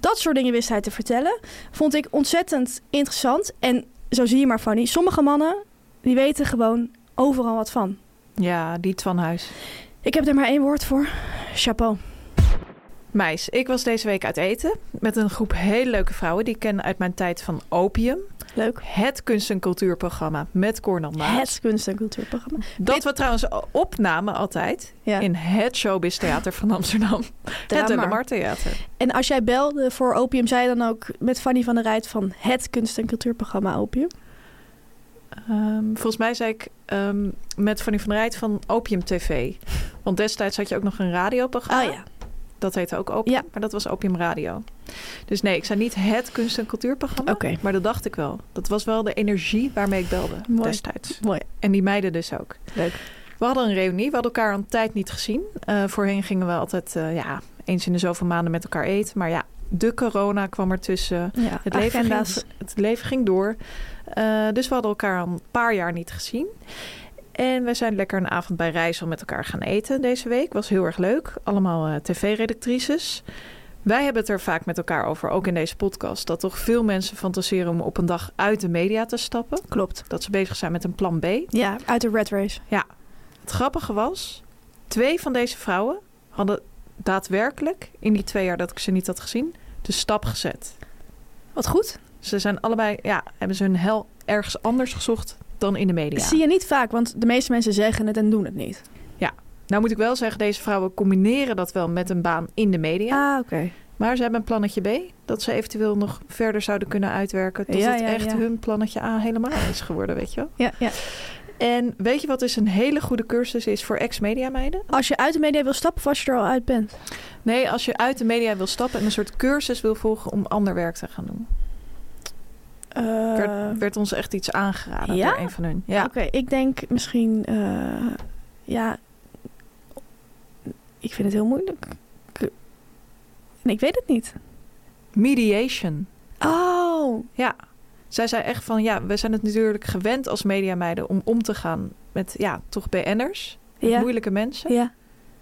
Dat soort dingen wist hij te vertellen. Vond ik ontzettend interessant. En zo zie je maar, Fanny. Sommige mannen, die weten gewoon overal wat van. Ja, die van huis. Ik heb er maar één woord voor. Chapeau. Meis, ik was deze week uit eten met een groep hele leuke vrouwen die ik ken uit mijn tijd van Opium. Leuk. Het kunst- en cultuurprogramma met Cornel Maas. Het kunst- en cultuurprogramma. Dat we trouwens opnamen altijd Ja. in het Showbiz Theater van Amsterdam. (laughs) Het. De Lamar Theater. En als jij belde voor Opium, zei je dan ook met Fanny van der Rijt van het kunst- en cultuurprogramma Opium? Ehm, volgens mij zei ik ehm, met Fanny van der Rijt van Opium TV. Want destijds had je ook nog een radioprogramma. Ah ja. Dat heette ook Opium, Ja. maar dat was Opium Radio. Dus nee, ik zei niet het kunst- en cultuurprogramma. Maar dat dacht ik wel. Dat was wel de energie waarmee ik belde Mooi. destijds. Mooi. En die meiden dus ook. Leuk. We hadden een reunie. We hadden elkaar een tijd niet gezien. Eh, voorheen gingen we altijd eh, ja, eens in de zoveel maanden met elkaar eten. Maar ja, de corona kwam ertussen. Ja, Het leven, ging, het leven ging door. Eh, dus we hadden elkaar al een paar jaar niet gezien. En we zijn lekker een avond bij Rijssel met elkaar gaan eten deze week. Was heel erg leuk. Allemaal eh, tv-redactrices. Wij hebben het er vaak met elkaar over, ook in deze podcast, dat toch veel mensen fantaseren om op een dag uit de media te stappen. Klopt. Dat ze bezig zijn met een plan B. Ja, uit de red race. Het grappige was, twee van deze vrouwen hadden daadwerkelijk in die twee jaar dat ik ze niet had gezien, de stap gezet. Wat goed. Ze zijn allebei, ja, hebben ze hun hel ergens anders gezocht dan in de media. Dat zie je niet vaak, want de meeste mensen zeggen het en doen het niet. Nou moet ik wel zeggen, deze vrouwen combineren dat wel met een baan in de media. Ah, oké. Maar ze hebben een plannetje B, dat ze eventueel nog verder zouden kunnen uitwerken. Tot Ja, het ja, echt ja. hun plannetje A helemaal is geworden, weet je wel. Ja, ja. En weet je wat dus een hele goede cursus is voor ex-media meiden? Als je uit de media wil stappen of als je er al uit bent. Nee, als je uit de media wil stappen en een soort cursus wil volgen om ander werk te gaan doen. Eh, werd, werd ons echt iets aangeraden ja? door een van hun. Ja, Oké, ik denk misschien... eh, ja, ik vind het heel moeilijk. Ik, nee, ik weet het niet. mediation. Oh, Ja, zij zei echt van ja, we zijn het natuurlijk gewend als mediameiden om om te gaan met ja, toch BN'ers, ja. moeilijke mensen. Ja.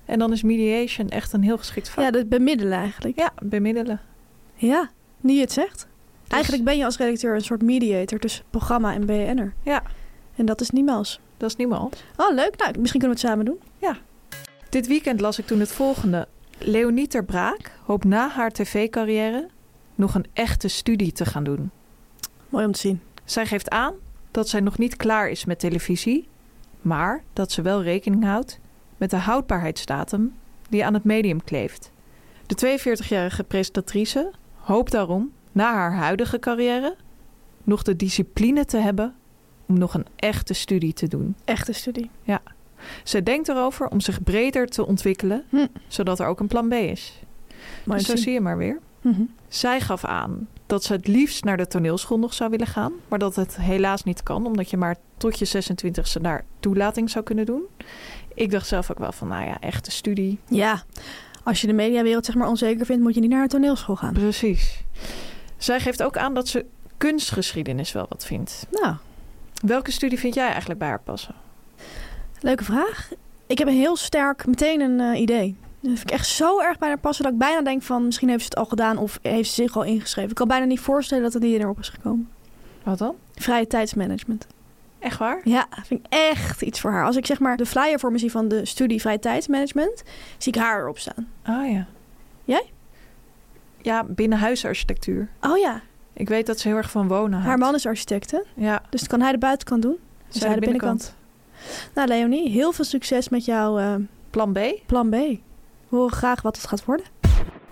En dan is mediation echt een heel geschikt vak. ja, dat bemiddelen eigenlijk. Ja, bemiddelen. Ja, nu je het zegt. Eigenlijk ben je als redacteur een soort mediator tussen programma en BN'er. Ja. En dat is niemals. Dat is niemand. Oh, leuk. Nou, misschien kunnen we het samen doen. Dit weekend las ik toen het volgende. Leonie ter Braak hoopt na haar tv-carrière nog een echte studie te gaan doen. Mooi om te zien. Zij geeft aan dat zij nog niet klaar is met televisie, maar dat ze wel rekening houdt met de houdbaarheidsdatum die aan het medium kleeft. De 42-jarige presentatrice hoopt daarom na haar huidige carrière nog de discipline te hebben om nog een echte studie te doen. Echte studie. Ze denkt erover om zich breder te ontwikkelen, Hm. zodat er ook een plan B is. Mooi Dus zo zie je maar weer. Mhm. Zij gaf aan dat ze het liefst naar de toneelschool nog zou willen gaan. Maar dat het helaas niet kan, omdat je maar tot je 26e daar toelating zou kunnen doen. Ik dacht zelf ook wel van, nou ja, echte studie. Ja, als je de mediawereld zeg maar onzeker vindt, moet je niet naar een toneelschool gaan. Precies. Zij geeft ook aan dat ze kunstgeschiedenis wel wat vindt. Nou, Welke studie vind jij eigenlijk bij haar passen? leuke vraag. Ik heb een heel sterk, meteen een eh, idee. Dat vind ik echt zo erg bij haar passen dat ik bijna denk van misschien heeft ze het al gedaan of heeft ze zich al ingeschreven. Ik kan bijna niet voorstellen dat het niet erop is gekomen. Wat dan? Vrije tijdsmanagement. Echt waar? Ja, vind ik echt iets voor haar. Als ik zeg maar de flyer voor me zie van de studie vrije tijdsmanagement, zie ik haar erop staan. Ah ja. Jij? Ja, binnenhuisarchitectuur. Oh ja, Ik weet dat ze heel erg van wonen houdt. haar man is architect, hè? Ja, Dus kan hij de buitenkant doen? zij zij de binnenkant. Nou, Leonie, heel veel succes met jouw eh, Plan B? plan B. We horen graag wat het gaat worden.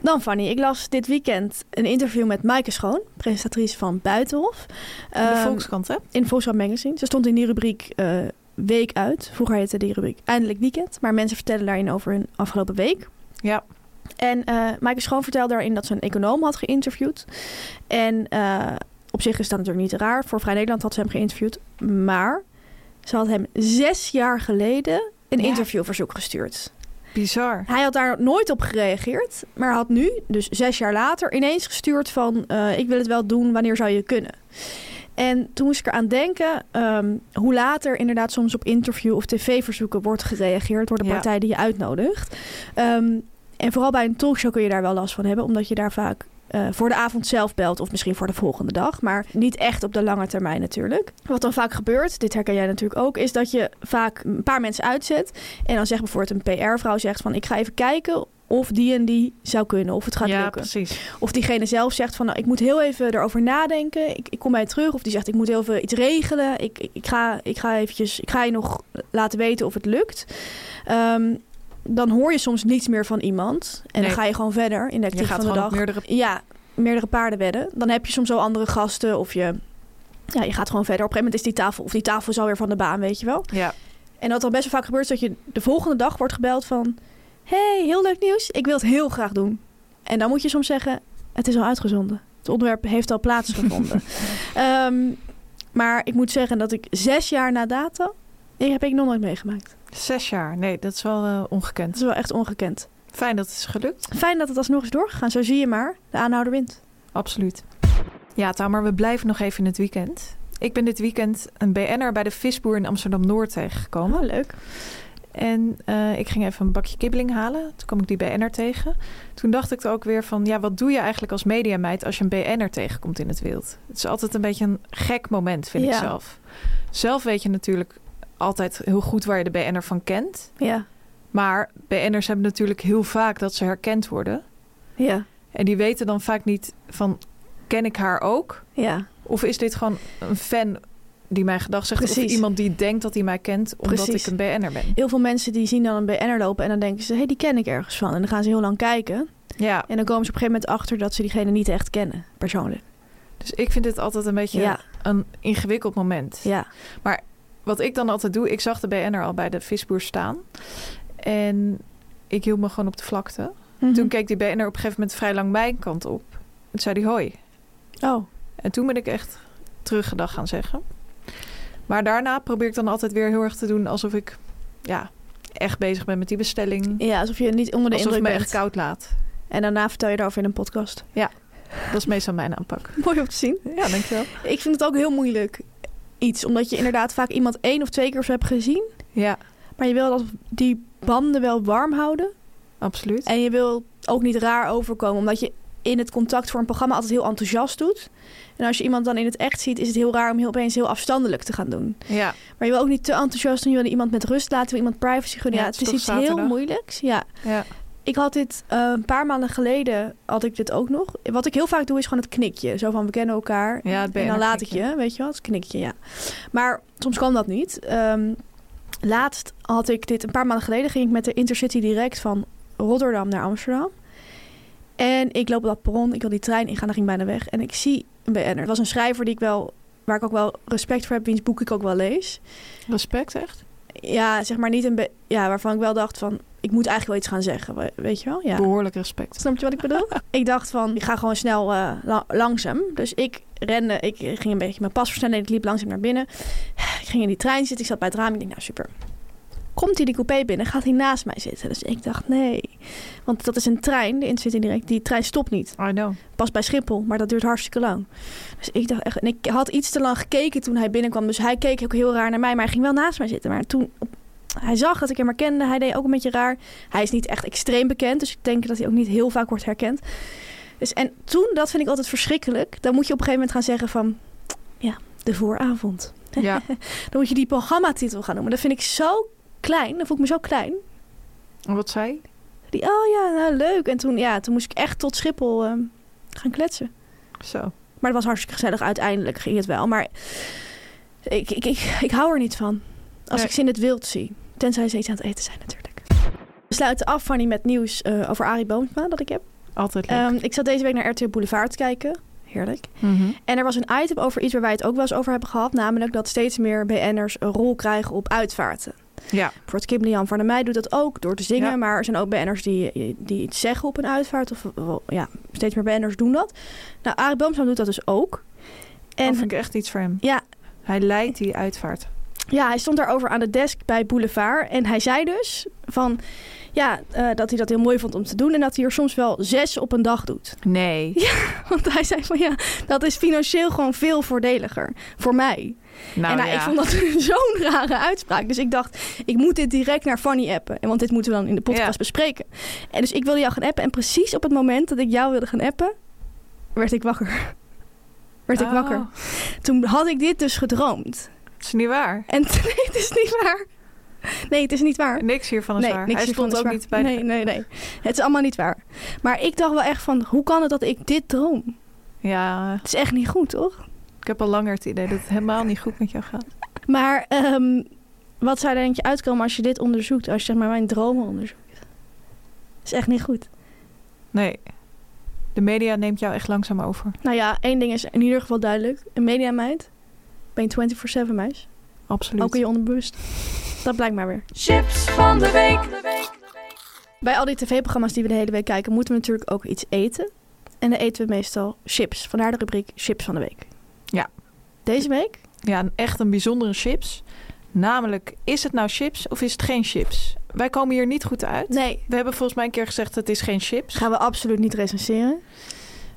Dan Fanny, ik las dit weekend een interview met Maaike Schoon, presentatrice van Buitenhof. In de Ehm, Volkskrant, hè? in Volkswagen Magazine. Ze stond in die rubriek eh, Week uit. Vroeger heette die rubriek Eindelijk Weekend. Maar mensen vertellen daarin over hun afgelopen week. Ja. En eh Maaike Schoon vertelde daarin dat ze een econoom had geïnterviewd. En eh, op zich is dat natuurlijk niet raar. Voor Vrij Nederland had ze hem geïnterviewd. Maar ze had hem zes jaar geleden een Ja. interviewverzoek gestuurd. Bizar. Hij had daar nooit op gereageerd. Maar had nu, dus zes jaar later, ineens gestuurd van... eh, ik wil het wel doen, wanneer zou je kunnen? En toen moest ik eraan denken ehm, hoe later inderdaad soms op interview of tv-verzoeken wordt gereageerd door de Ja. partij die je uitnodigt. Ehm, en vooral bij een talkshow kun je daar wel last van hebben, omdat je daar vaak eh, voor de avond zelf belt of misschien voor de volgende dag, maar niet echt op de lange termijn natuurlijk. Wat dan vaak gebeurt, dit herken jij natuurlijk ook, is dat je vaak een paar mensen uitzet en dan zegt bijvoorbeeld een PR-vrouw zegt van ik ga even kijken of die en die zou kunnen, of het gaat ja, lukken. precies. Of diegene zelf zegt van nou, ik moet heel even erover nadenken. Ik, ik kom bij je terug. Of die zegt ik moet heel even iets regelen. Ik, ik, ik ga, ik ga eventjes, ik ga je nog laten weten of het lukt. Ehm, dan hoor je soms niets meer van iemand. En Nee. dan ga je gewoon verder in de actief gaat van de dag. meerdere... Ja, meerdere paarden wedden. Dan heb je soms wel andere gasten. Of je, ja, je gaat gewoon verder. Op een gegeven moment is die tafel, of die tafel is alweer van de baan, weet je wel. Ja, En wat dan best wel vaak gebeurt, is dat je de volgende dag wordt gebeld van... hey, heel leuk nieuws. Ik wil het heel graag doen. En dan moet je soms zeggen, het is al uitgezonden. Het onderwerp heeft al plaatsgevonden. (laughs) Ehm, maar ik moet zeggen dat ik zes jaar na dato... Ik heb ik nog nooit meegemaakt. zes jaar. Nee, dat is wel eh, Dat ongekend. is wel echt ongekend. Fijn dat het is gelukt. Fijn dat het alsnog is doorgegaan. Zo zie je maar. De aanhouder wint. Absoluut. Ja, Tamer, we blijven nog even in het weekend. Ik ben dit weekend een BN'er bij de Visboer in Amsterdam-Noord tegengekomen. Oh, leuk. En eh, ik ging even een bakje kibbeling halen. Toen kwam ik die BN'er tegen. Toen dacht ik er ook weer van... ja, wat doe je eigenlijk als mediameid als je een BN'er tegenkomt in het wild? Het is altijd een beetje een gek moment, vind ik zelf. Zelf weet je natuurlijk altijd heel goed waar je de BN'er van kent. Ja. Maar BN'ers hebben natuurlijk heel vaak dat ze herkend worden. Ja. En die weten dan vaak niet van... ken ik haar ook? Ja. Of is dit gewoon een fan die mijn gedag zegt? Of iemand die denkt dat hij mij kent omdat Precies. ik een BN'er ben? Heel veel mensen die zien dan een BN'er lopen... en dan denken ze, hé, hey, die ken ik ergens van. En dan gaan ze heel lang kijken. Ja, En dan komen ze op een gegeven moment achter... dat ze diegene niet echt kennen, persoonlijk. dus ik vind dit altijd een beetje Ja. een ingewikkeld moment. Ja. Wat ik dan altijd doe, ik zag de BN'er al bij de visboer staan. En ik hield me gewoon op de vlakte. Mhm. Toen keek die BN'er op een gegeven moment vrij lang mijn kant op. En zei hij hoi. Oh, En toen ben ik echt teruggedag gaan zeggen. Maar daarna probeer ik dan altijd weer heel erg te doen alsof ik ja, echt bezig ben met die bestelling. ja, alsof je niet onder de alsof ik indruk me bent. echt koud laat. En daarna vertel je daarover in een podcast. Dat is meestal mijn aanpak. (laughs) Mooi om te zien. Ja, dankjewel. Ik vind het ook heel moeilijk iets. Omdat je inderdaad vaak iemand één of twee keer zo hebt gezien. Ja, Maar je wil dat die banden wel warm houden. absoluut. En je wil ook niet raar overkomen. Omdat je in het contact voor een programma altijd heel enthousiast doet. En als je iemand dan in het echt ziet, is het heel raar om heel opeens heel afstandelijk te gaan doen. Ja, Maar je wil ook niet te enthousiast doen. Je wil iemand met rust laten, je wil iemand privacy gunnen. Ja, Ja, het het is toch iets heel moeilijks. Ja. ja. Ik had dit eh, een paar maanden geleden, had ik dit ook nog. Wat ik heel vaak doe, is gewoon het knikje. Zo van, we kennen elkaar. Ja, en dan laat ik je, weet je wel, het knikje, ja. Maar soms kan dat niet. Ehm, laatst had ik dit, een paar maanden geleden ging ik met de Intercity direct van Rotterdam naar Amsterdam. En ik loop op dat perron, ik wil die trein ingaan, dan ging ik bijna weg. En ik zie een BN'er. Het was een schrijver die ik wel, waar ik ook wel respect voor heb, wiens boek ik ook wel lees. Respect, echt? Ja, zeg maar niet een, ja, waarvan ik wel dacht van, ik moet eigenlijk wel iets gaan zeggen, we- weet je wel? Ja. Behoorlijk respect. Snap je wat ik bedoel? (laughs) ik dacht van, ik ga gewoon snel eh, la- langzaam. Dus ik rende, ik ging een beetje mijn pas versnellen en ik liep langzaam naar binnen. (sighs) Ik ging in die trein zitten, ik zat bij het raam. Ik denk, nou super. Komt hij die coupé binnen, gaat hij naast mij zitten. Dus ik dacht, nee. Want dat is een trein, de Intercity direct. Die trein stopt niet. I know. Pas bij Schiphol, maar dat duurt hartstikke lang. Dus ik dacht echt, en ik had iets te lang gekeken toen hij binnenkwam. Dus hij keek ook heel raar naar mij, maar hij ging wel naast mij zitten. Maar toen, hij zag dat ik hem herkende. Hij deed ook een beetje raar. Hij is niet echt extreem bekend, dus ik denk dat hij ook niet heel vaak wordt herkend. Dus en toen, dat vind ik altijd verschrikkelijk. Dan moet je op een gegeven moment gaan zeggen van, ja, de vooravond. (laughs) Ja. Dan moet je die programmatitel gaan noemen. Dat vind ik zo klein, dan voel ik me zo klein. En wat zei? Die, oh ja, nou, leuk. En toen, ja, toen moest ik echt tot Schiphol ehm, gaan kletsen. Zo. Maar het was hartstikke gezellig. Uiteindelijk ging het wel. Maar ik, ik, ik, ik hou er niet van. Als Nee. ik ze in het wild zie. Tenzij ze iets aan het eten zijn natuurlijk. We sluiten af, Fanny, met nieuws eh, over Arie Boomsma dat ik heb. Altijd leuk. Ehm, ik zat deze week naar RTL Boulevard te kijken. Heerlijk. Mhm. En er was een item over iets waar wij het ook wel eens over hebben gehad. Namelijk dat steeds meer BN'ers een rol krijgen op uitvaarten. Ja. Voor het Kim Jan van der Meij doet dat ook door te zingen. Ja. Maar er zijn ook BN'ers die, die iets zeggen op een uitvaart. Of ja, steeds meer BN'ers doen dat. Nou, Arie Boomsma doet dat dus ook. En En vind ik echt iets voor hem. ja, Hij leidt die uitvaart. Ja, hij stond daarover aan de desk bij Boulevard. En hij zei dus van... Ja, eh, dat hij dat heel mooi vond om te doen. En dat hij er soms wel zes op een dag doet. Nee. (laughs) Want hij zei van ja, dat is financieel gewoon veel voordeliger voor mij. Nou, en ja. ik vond dat (laughs) zo'n rare uitspraak. Dus ik dacht, ik moet dit direct naar Fanny appen. En want dit moeten we dan in de podcast Ja. bespreken. En dus ik wilde jou gaan appen. En precies op het moment dat ik jou wilde gaan appen, werd ik wakker. (laughs) Werd ik Oh, wakker. Toen had ik dit dus gedroomd. Het is niet waar. En (laughs) nee, het is niet waar. Nee, het is niet waar. Niks hiervan is nee, waar. niks Hij stond ook waar. niet bij Nee, nee, nee. Het is allemaal niet waar. Maar ik dacht wel echt van, hoe kan het dat ik dit droom? Ja, Het is echt niet goed, toch? ik heb al langer het idee dat het helemaal niet goed met jou gaat. Maar ehm, wat zou er denk je uitkomen als je dit onderzoekt? Als je zeg maar mijn dromen onderzoekt? is echt niet goed. Nee. De media neemt jou echt langzaam over. Nou ja, één ding is in ieder geval duidelijk. Een mediameid. Ben je 24-7 meis. Absoluut. Ook in je onderbewust. Dat blijkt maar weer. Chips van de week. Bij al die tv-programma's die we de hele week kijken... moeten we natuurlijk ook iets eten. En dan eten we meestal chips. Vandaar de rubriek chips van de week. Ja. Deze week? Ja, een- echt een bijzondere chips. Namelijk, is het nou chips of is het geen chips? Wij komen hier niet goed uit. Nee. We hebben volgens mij een keer gezegd, het is geen chips. Gaan we absoluut niet recenseren.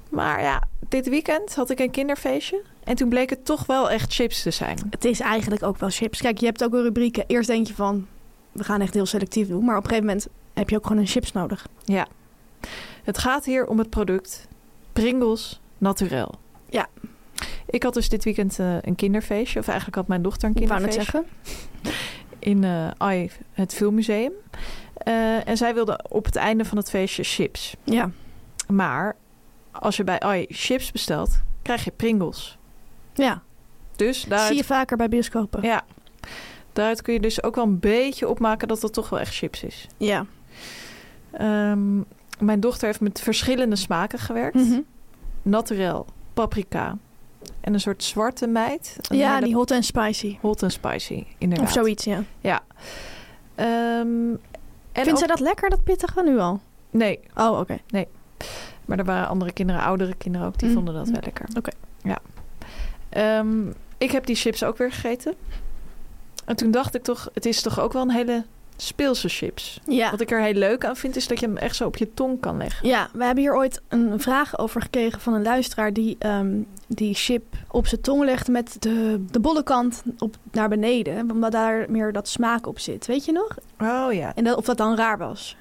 Maar ja, dit weekend had ik een kinderfeestje. En toen bleek het toch wel echt chips te zijn. Het is eigenlijk ook wel chips. Kijk, je hebt ook wel rubrieken. Eerst denk je van... We gaan echt heel selectief doen. Maar op een gegeven moment heb je ook gewoon een chips nodig. Ja. Het gaat hier om het product Pringles Naturel. Ja. Ik had dus dit weekend eh, een kinderfeestje. Of eigenlijk had mijn dochter een Ik wou net kinderfeestje. zeggen. (laughs) In eh AI, het filmmuseum. Eh, en zij wilde op het einde van het feestje chips. Ja. Maar als je bij AI chips bestelt, krijg je Pringles. Ja. Dus daaruit, Zie je vaker bij bioscopen. ja, daaruit kun je dus ook wel een beetje opmaken dat het toch wel echt chips is. Ja. Ehm, mijn dochter heeft met verschillende smaken gewerkt. Mhm. Naturel, paprika en een soort zwarte meid. Ja, die hot and spicy. hot and spicy, inderdaad. Of zoiets, ja. Ja. Ehm, en Vindt zij dat lekker, dat pittige, nu al? Nee, Oh, oké. maar er waren andere kinderen, oudere kinderen ook, die Mm. vonden dat wel lekker. Oké. Ja. Ehm, ik heb die chips ook weer gegeten. En toen dacht ik toch, het is toch ook wel een hele speelse chips. Ja. Wat ik er heel leuk aan vind, is dat je hem echt zo op je tong kan leggen. Ja, we hebben hier ooit een vraag over gekregen van een luisteraar die ehm, die chip op zijn tong legt met de, de bolle kant op, naar beneden. Omdat daar meer dat smaak op zit. Weet je nog? Oh ja. En dat, of dat dan raar was.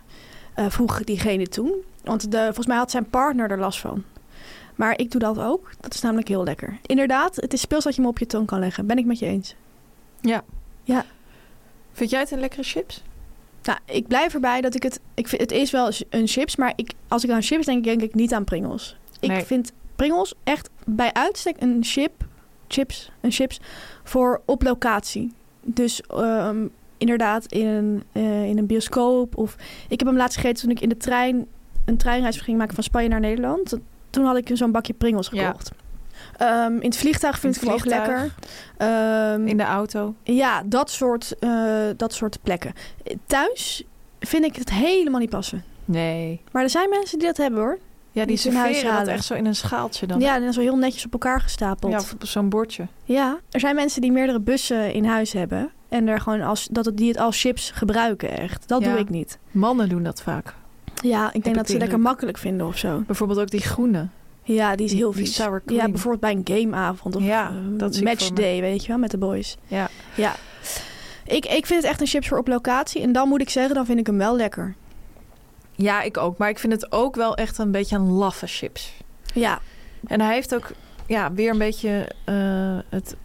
Eh, vroeg diegene toen. Want de, volgens mij had zijn partner er last van. Maar ik doe dat ook. Dat is namelijk heel lekker. Inderdaad, het is speels dat je hem op je tong kan leggen. Ben ik met je eens. Ja. Ja. Vind jij het een lekkere chips? Nou, ik blijf erbij dat ik het... Ik vind, het is wel een chips, maar ik, als ik aan chips denk, denk ik niet aan Pringles. Ik vind Pringles echt bij uitstek een chip, chips, een chips voor op locatie. Dus ehm, inderdaad in een, eh, in een bioscoop. Of ik heb hem laatst gegeten toen ik in de trein een treinreis ging maken van Spanje naar Nederland. Toen had ik zo'n bakje Pringles Ja. gekocht. Ehm, in het vliegtuig vind In ik het ook lekker. Ehm, In de auto? ja, dat soort, eh, dat soort plekken. Thuis vind ik het helemaal niet passen. Nee. Maar er zijn mensen die dat hebben hoor. Ja, die huis serveren dat echt zo in een schaaltje dan. Ja, en dan zo heel netjes op elkaar gestapeld. Ja, Ja, of op zo'n bordje. er zijn mensen die meerdere bussen in huis hebben. En er gewoon als, dat het, die het als chips gebruiken echt. Dat Ja. doe ik niet. Mannen doen dat vaak. Ja, ik denk dat ze lekker makkelijk vinden of zo. Bijvoorbeeld ook die groene. Ja, die is heel vies. sour cream. Ja, bijvoorbeeld bij een gameavond of Ja, eh, dat matchday, weet je wel, met de boys. Ja. Ja. Ik, ik vind het echt een chips voor op locatie. En dan moet ik zeggen, dan vind ik hem wel lekker. ja, ik ook. Maar ik vind het ook wel echt een beetje een laffe chips. Ja, En hij heeft ook ja, weer een beetje eh, het,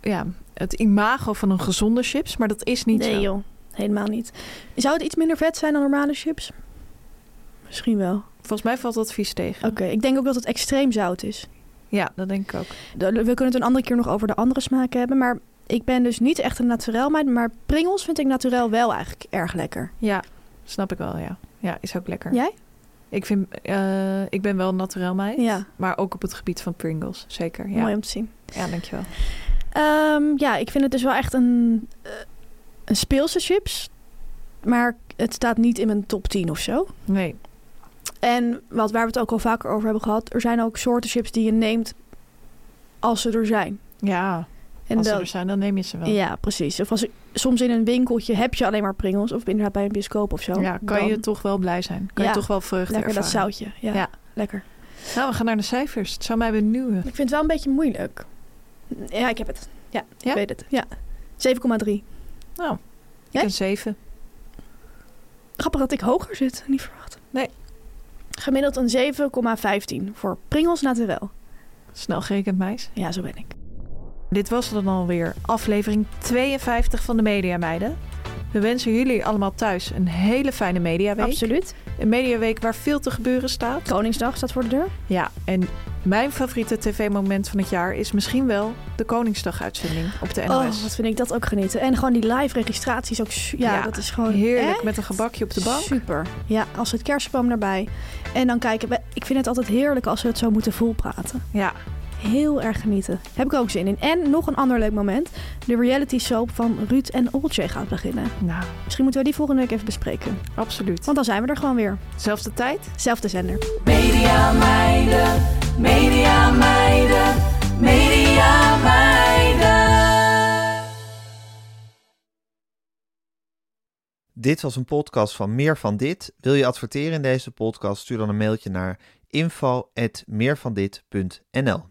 ja, het imago van een gezonde chips. Maar dat is niet nee zo. joh, helemaal niet. Zou het iets minder vet zijn dan normale chips? Misschien wel. Volgens mij valt dat vies tegen. Oké, ik denk ook dat het extreem zout is. Ja, dat denk ik ook. We kunnen het een andere keer nog over de andere smaken hebben. Maar ik ben dus niet echt een naturel meid. Maar Pringles vind ik naturel wel eigenlijk erg lekker. Ja, snap ik wel, ja. Ja, is ook lekker. Jij? Ik, vind, eh, ik ben wel een naturel meid. Ja. Maar ook op het gebied van Pringles, zeker. Ja, Mooi om te zien. ja dankjewel. Ehm, ja, ik vind het dus wel echt een, eh, een speelse chips. Maar het staat niet in mijn top 10 of zo. Nee, En wat, waar we het ook al vaker over hebben gehad... er zijn ook soorten chips die je neemt als ze er zijn. ja. En als ze er zijn, dan neem je ze wel. Ja, precies. Of als, soms in een winkeltje heb je alleen maar Pringles... of inderdaad bij een bioscoop of zo. Ja, kan Dan je toch wel blij zijn. Kan Ja, je toch wel vreugde Lekker dat zoutje. Ja, Ja. lekker. Nou, we gaan naar de cijfers. Het zou mij benieuwen. Ik vind het wel een beetje moeilijk. Ja, ik heb het. Ja, Ja? ik weet het. Ja. 7,3. Nou, ik Jij? een 7. Grappig dat ik hoger zit. Niet verwacht. Nee. Gemiddeld een 7,15 voor Pringles Naturel. Snel gerekend, meis. Ja, zo ben ik. Dit was dan alweer aflevering 52 van de Media Meiden. We wensen jullie allemaal thuis een hele fijne Mediaweek. Absoluut. Een Mediaweek waar veel te gebeuren staat. Koningsdag staat voor de deur. Ja, en mijn favoriete tv-moment van het jaar is misschien wel de Koningsdag-uitzending op de NOS. Oh, wat vind ik dat ook genieten. En gewoon die live registraties ook. Ja, Ja, dat is gewoon Heerlijk echt met een gebakje op de bank. Super. Ja, als het kerstboom erbij. En dan kijken. we- Ik vind het altijd heerlijk als we het zo moeten volpraten. Ja, Heel erg genieten. Heb ik ook zin in. En nog een ander leuk moment. De reality soap van Ruud en Oltje gaat beginnen. nou, Misschien moeten we die volgende week even bespreken. absoluut. Want dan zijn we er gewoon weer. Zelfde tijd? Zelfde zender. Media meiden, media meiden, media meiden. Dit was een podcast van Meer van Dit. Wil je adverteren in deze podcast? Stuur dan een mailtje naar info.meervandit.nl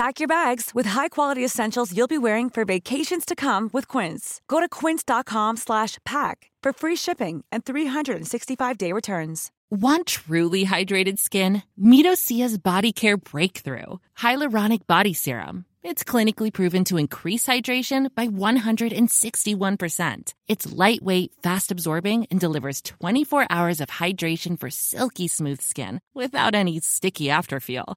Pack your bags with high-quality essentials you'll be wearing for vacations to come with Quince. Go to quince.com slash pack for free shipping and 365-day returns. Want truly hydrated skin? Meet Osea's Body Care Breakthrough Hyaluronic Body Serum. It's clinically proven to increase hydration by 161%. It's lightweight, fast absorbing, and delivers 24 hours of hydration for silky smooth skin without any sticky afterfeel.